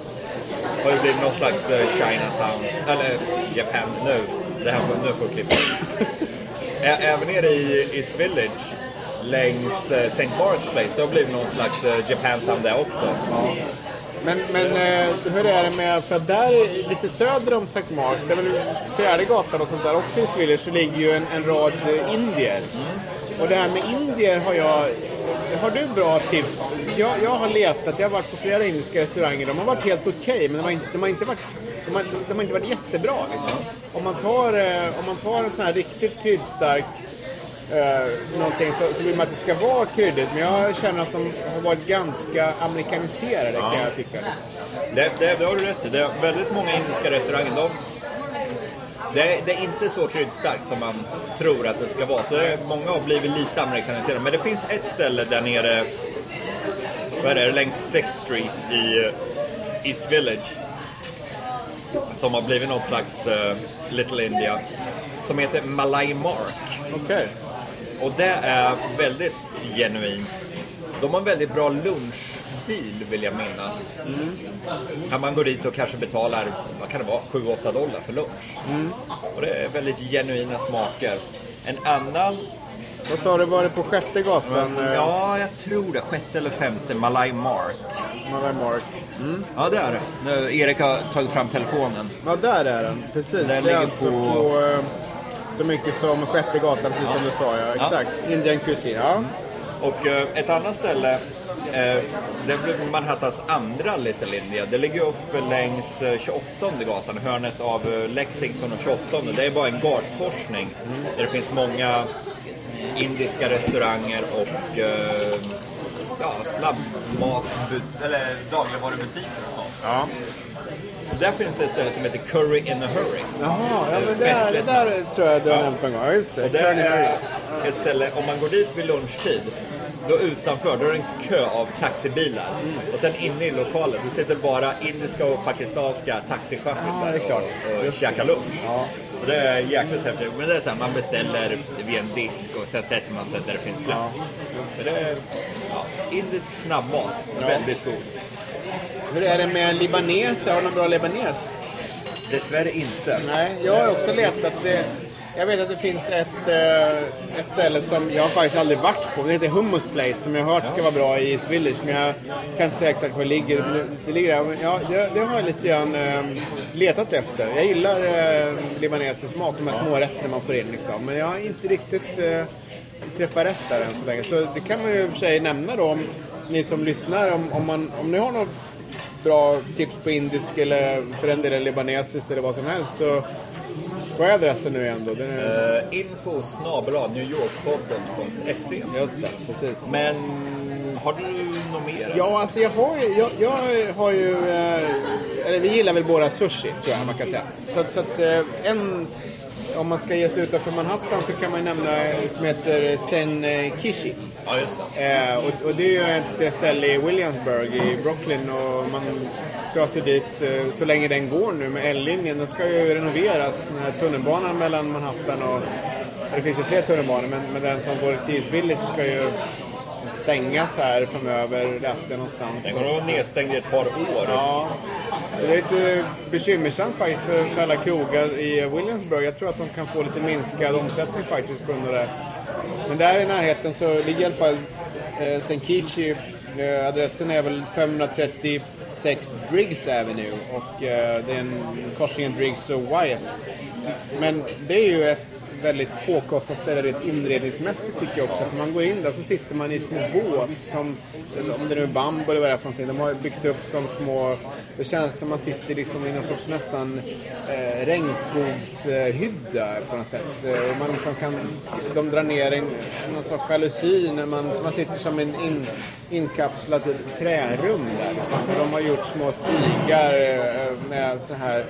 Har det blivit någon slags eh, Chinatown, eller Japan nu. Det här får, nu får klippa. Även nere i East Village längs St. Marks Place, det har blivit någon slags Japantown där också. Men, men eh, hur är det med, för där lite söder om St. Marks, det är väl fjärde gatan och sånt där också i Swedish, så ligger ju en, en rad indier. Och det här med indier har jag, har du bra tips? Jag, jag har letat, jag har varit på flera indiska restauranger, de har varit helt okej, men de har, inte, de har inte varit de har, de har inte varit jättebra liksom. Om man tar, eh, om man tar en sån här riktigt kryddstark eh, någonting så, så vill man att det ska vara kryddigt. Men jag känner att de har varit ganska amerikaniserade kan jag tycka. Liksom. Det, det, det har du rätt i. Det är väldigt många indiska restauranger. De, det, är- det är inte så kryddstarkt som man tror att det ska vara. Så är- många har blivit lite amerikaniserade. Men det finns ett ställe där nere, vad är det, längs 6th Street i eh, East Village. Som har blivit någon slags eh, Little India. Som heter Malay Mark. Okej. Och det är väldigt genuint. De har en väldigt bra lunchdeal vill jag minnas. Kan man gå dit och kanske betalar, vad kan det vara, 7-8 dollar för lunch. Och det är väldigt genuina smaker. En annan, Vad sa du, var det på sjätte gatan? ja jag tror det, sjätte eller femte, Malay Mark. Malay Mark. Ja det är det. Nu, Erik har tagit fram telefonen. Ja, där är den. Precis. Den det är ligger alltså på, på- eh, så mycket som sjätte gatan, precis som du sa. Ja. Exakt. Indian Cuisine. Ja. Och eh, ett annat ställe, eh, det blir Manhattans andra Little India. Det ligger upp längs eh, 28 gatan, hörnet av eh, Lexington och 28. Det är bara en gatkorsning där det finns många indiska restauranger och eh, ja, snabbmat, eller dagligvarubutiker och sånt. ja. Där finns det ett ställe som heter Curry in a Hurry. Jaha, ja, men det, Festligt. det där tror jag du har Ja. nämnt en gång. Ja, just det. Och det Curly Harry. är ett ställe, om man går dit vid lunchtid, då utanför, då är det en kö av taxibilar. Och sen inne i lokalen, då sitter bara indiska och pakistanska taxichaufförer Ja, klart. och, och käkar lunch. Och det är jäkligt häftigt. Men det är så här, man beställer vid en disk och sen sätter man sig där det finns plats. Men det är ja, indisk snabbmat, väldigt god. Hur är det med libaneser? Har du någon bra libanes? Dessvärre inte. Nej, jag har också letat. Det, jag vet att det finns ett, eh, ett ställe som jag faktiskt aldrig varit på. Det heter Hummus Place som jag har hört ska vara bra i East Village. Men jag kan inte säga exakt var det ligger. Men det- Det, ligger där. Men ja, det, det har jag lite grann eh, letat efter. Jag gillar eh, libanesisk mat, de här små rätterna man får in liksom. Men jag har inte riktigt eh, träffat rätt där än så länge. Så det kan man ju i och för sig nämna då om ni som lyssnar. Om, om, man, om ni har något bra tips på indisk eller för den delen libanesiskt eller vad som helst så vad är adressen nu igen då? Den är, Uh, info snabel-a newyorkpodden.se just det, precis. Men har du något mer? Ja, alltså jag har ju, jag, jag har ju, eh, eller vi gillar väl båda sushi tror jag man kan säga. Så, så att eh, en, om man ska ge sig utanför Manhattan så kan man nämna som heter Sen Kishi. Ja, just det. Eh, och, och det är ju ett ställe i Williamsburg i Brooklyn och man drar sig dit eh, så länge den går nu med L-linjen. Den ska ju renoveras, den här tunnelbanan mellan Manhattan och... Det finns ju fler tunnelbanor men, men den som går till East Village ska ju stängas här framöver, läste jag någonstans. Den kommer vara nedstängd i ett par år. Ja, det är lite bekymmersamt faktiskt för, för alla krogar i Williamsburg. Jag tror att de kan få lite minskad omsättning faktiskt på grund av det. Men där i närheten så ligger i alla fall eh, Senkichi. Eh, adressen är väl 536 Driggs Avenue och eh, det är en korsningen Driggs och Wyatt. Men det är ju ett väldigt påkostat ställe rent inredningsmässigt tycker jag också. För man går in där så sitter man i små bås som, om det nu är bambu eller vad det är för någonting. De har byggt upp som små, det känns som man sitter liksom i någon sorts nästan eh, regnskogshydda på något sätt. Eh, och man liksom kan, de drar ner en, någon sorts jalusi när man, man sitter som en in, inkapslat trärum där. Liksom. Och de har gjort små stigar eh, med så här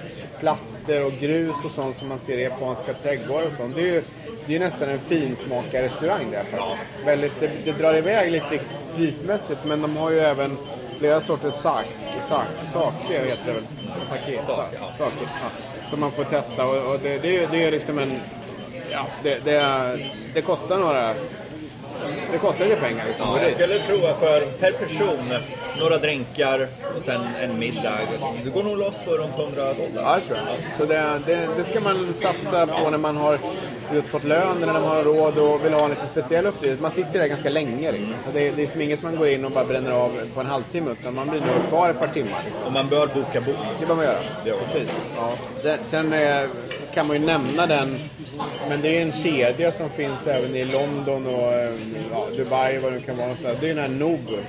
plattor och grus och sånt som man ser i japanska trädgårdar och sånt. Det är ju, det är nästan en finsmakarrestaurang där faktiskt. Väldigt, det, det drar iväg lite prismässigt men de har ju även flera sorters sak, sak, sake heter det väl? Sake, sa- sake, ja, som man får testa och, och det, det, är- det är liksom en... Ja, det, det, det kostar några... Det kostar lite pengar liksom. Ja, jag skulle tro att för per person, några drinkar och sen en middag. Det går nog loss på runt 100 dollar. Ja, det tror jag. Så det, det, det ska man satsa på när man har just fått lön eller när man har råd och vill ha en lite speciell upplevelse. Man sitter där ganska länge. Liksom. Så det, det är som inget man går in och bara bränner av på en halvtimme utan man blir nog kvar ett par timmar. Liksom. Och man bör boka bok. Det bör man göra. Ja. Precis. Ja. Sen, sen eh, kan man ju nämna den, men det är en kedja som finns även i London och eh, ja, Dubai vad det kan vara. någonstans. Det är den här.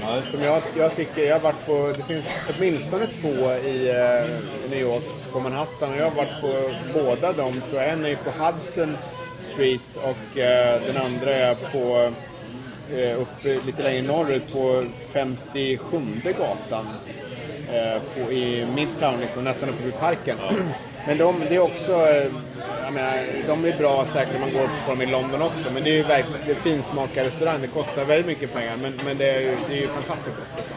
Ja, Som jag, jag tycker, jag har varit på, det finns åtminstone två i eh, New York på Manhattan och jag har varit på båda dem tror jag. En är på Hudson Street och eh, den andra är på eh, uppe lite längre norrut på 57 gatan eh, på, i Midtown, liksom, nästan uppe vid parken. Men de, det är också, eh, jag menar, de är bra säkert om man går på dem i London också. Men det är ju verkligen finsmakarrestaurang, det kostar väldigt mycket pengar. Men, men det, är ju, det är ju fantastiskt gott. Liksom.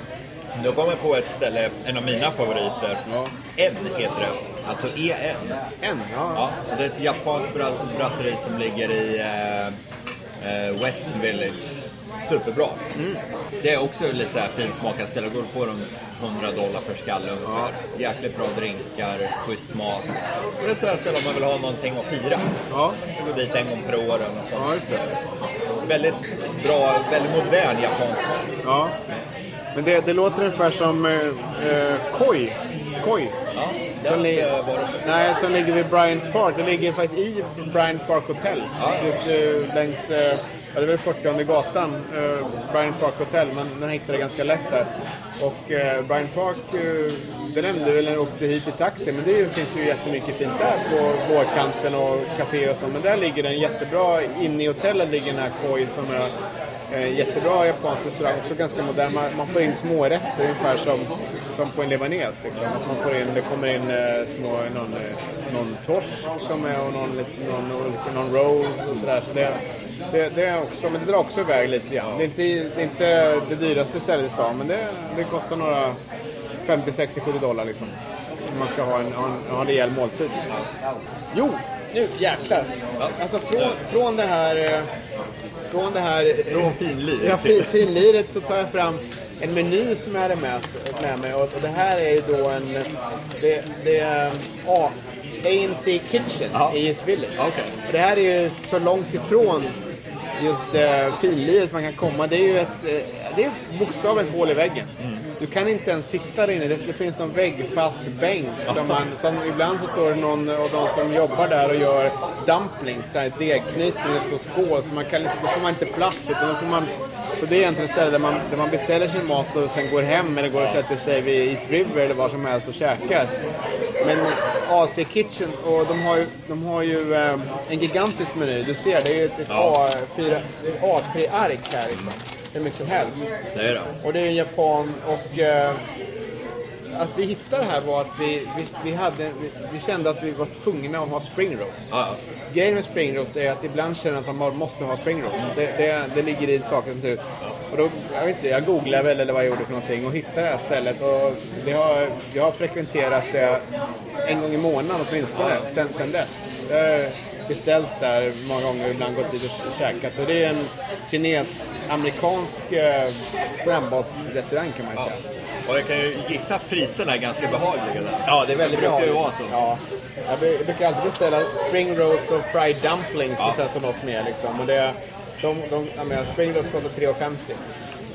Då kommer jag på ett ställe, en av mina favoriter. Ja. En heter det. Alltså EN. En, ja. Ja, det är ett japanskt bra- brasseri som ligger i eh, eh, West Village. Superbra. Det är också lite så här finsmakat ställe. Går på runt 100 dollar per skalle ungefär. Jäkligt bra drinkar, schysst mat. Och det är så här ställe om man vill ha någonting att fira. Ja, Gå dit en gång per år eller något sånt. ja just det. Väldigt bra, väldigt modern japansk mat. Ja. Men det, det låter ungefär som eh, eh, Koi. Koi. Ja, det har inte varit nej, som ligger vid Bryant Park. Det ligger faktiskt i Bryant Park Hotel. Ja. Just eh, längs, eh, ja, det var 40 gatan, eh, Bryant Park Hotel. men den hittade jag ganska lätt där. Och eh, Bryant Park, eh, det nämnde väl när jag åkte hit i taxi, men det finns ju jättemycket fint där på vårkanten och café och så. Men där ligger den jättebra, inne i hotellet ligger den här Koi som är Eh, jättebra japansk restaurang, också ganska modern. Man, man får in smårätter, ungefär som, som på en libanes. Liksom. Att Man får in, det kommer in eh, små, någon, eh, någon torsk som är och någon, någon, någon, någon roll och sådär. Så det, det, det är också, men det drar också iväg lite grann. Det är inte, det är inte det dyraste stället i stan, men det, det kostar några 50, 60, 70 dollar liksom. Om man ska ha en, ha en, ha en rejäl måltid. Jo, nu jäklar. Alltså från, från det här... eh, Från det här... Från finlir Ja, fin, finliret så tar jag fram en meny som jag hade med, med mig. Och, det här är ju då en... Det, det är A, ANC Kitchen Ja. i East Village. Okej. Och det här är ju så långt ifrån just eh, finliret man kan komma. Det är ju ett... Eh, det är bokstavligt hål i väggen. Mm. Du kan inte ens sitta där inne. Det, det finns någon väggfast bänk. Som man, som ibland så står det någon av de som jobbar där och gör dumplings, degknytning, det står skål. Så man kan liksom, då får man inte plats. Utan då får man, så det är egentligen ett ställe där man, där man beställer sin mat och sen går hem eller går och sätter sig vid East River eller var som helst och käkar. Men AC Kitchen, och de har ju, de har ju eh, en gigantisk meny. Du ser, det är ett, ett A4, A3-ark här. Liksom. Hur mycket som helst. Det det. Och det är en japan och eh, att vi hittade det här var att vi, vi, vi, hade, vi, vi kände att vi var tvungna att ha spring rolls. Ja, Grejen med spring rolls är att ibland känner jag att man måste ha spring rolls. Det, det, det ligger i sakens natur. Och då, jag vet inte, jag googlade väl eller vad jag gjorde för någonting och hittade det här stället. Och det har, jag har frekventerat det en gång i månaden åtminstone sen, sen dess. Har beställt där många gånger och ibland gått dit och käkat. Och det är en kines-amerikansk eh, snabbmatsrestaurang kan man ju säga. Och jag kan ju gissa att priserna är ganska behagliga där. Ja, det är väldigt Det brukar ju vara så. Ja. Jag bru- jag brukar alltid beställa spring rolls och fried dumplings och sen så något mer liksom. Och det, de, de, jag menar, spring rolls kostar 3,50.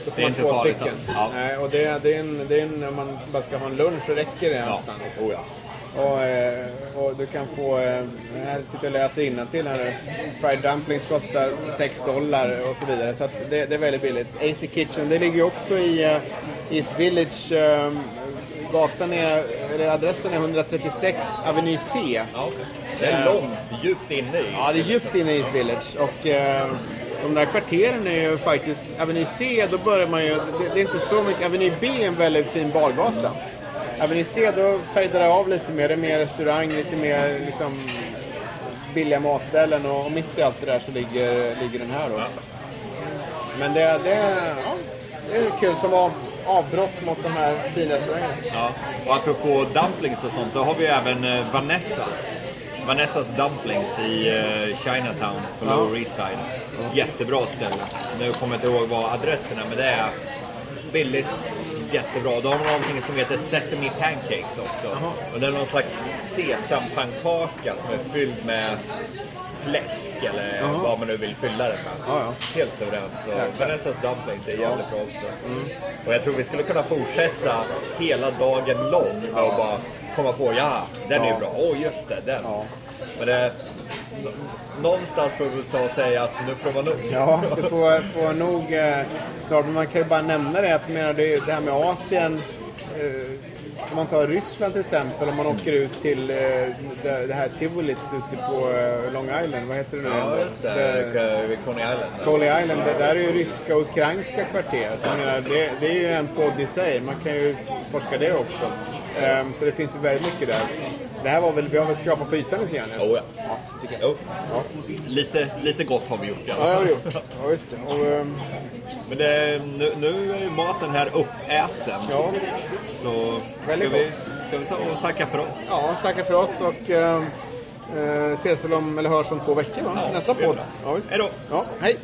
Då får Det är man inte två farligt stycken. Ja. Och det, det är en, det är en, om man bara ska ha en lunch så räcker det Ja. nästan. Liksom. Oh, ja. Och, eh, och du kan få, eh, här sitter jag och läser innantill här nu. Fried dumplings kostar 6 dollar och så vidare. Så det, det är väldigt billigt. AC Kitchen, det ligger också i eh, East Village. Eh, gatan är, eller adressen är 136 Avenue C. Ja. Det är långt, djupt inne i. Ja, det är djupt inne i East Village. Och eh, de där kvarteren är ju faktiskt... Avenue C, då börjar man ju... Det, det är inte så mycket. Avenue B är en väldigt fin bargata. Avenue C, då fejdar det av lite mer. Det är mer restaurang, lite mer liksom billiga matställen och, och mitt i allt det där så ligger, ligger den här då. Men det, det, ja, det är kul som av, avbrott mot de här fina restaurangerna. Ja. Och apropå dumplings och sånt, då har vi även eh, Vanessas. Vanessas Dumplings i eh, Chinatown på Ja. Lower East Side. Jättebra ställe. Nu kommer jag inte ihåg vad adresserna men det är billigt, jättebra. De har någonting som heter Sesame Pancakes också. Och det är någon slags sesampannkaka som är fylld med fläsk eller vad man nu vill fylla det med. Ja, ja. Helt suveränt. Så Vanessas Dumplings är jävligt bra också. Och jag tror vi skulle kunna fortsätta hela dagen lång med att bara komma på, ja, den är ju bra. Åh, just det, den. Men det, någonstans får vi ta och säga att nu får det vara nog. Ja, du får, får nog eh, snart. Men man kan ju bara nämna det. För menar, det, det här med Asien. Eh, om man tar Ryssland till exempel. Om man åker ut till eh, det, det här tivolit ute på eh, Long Island. Vad heter det nu? Ja, just det. Vid Coney Island. Coney Island, det där är ju ryska och ukrainska kvarter. Så jag menar, det, det är ju en podd i sig. Man kan ju forska det också. Ehm, så det finns ju väldigt mycket där. Det här var väl, vi har väl skrapat på ytan lite grann? Oh, ja. Ja, tycker jag. Jo. Lite, lite gott har vi gjort i alla Ja, det fall. har vi gjort. Ja, just det. Och, ehm, Men det, nu, nu är ju maten här uppäten. ja, Så ska Väldigt vi, ska vi ta och tacka för oss? Ja, tackar för oss och eh, eh, ses väl om, eller hörs om två veckor va? Ja, Nästa podd. Ja. Hej då! Ja, hej!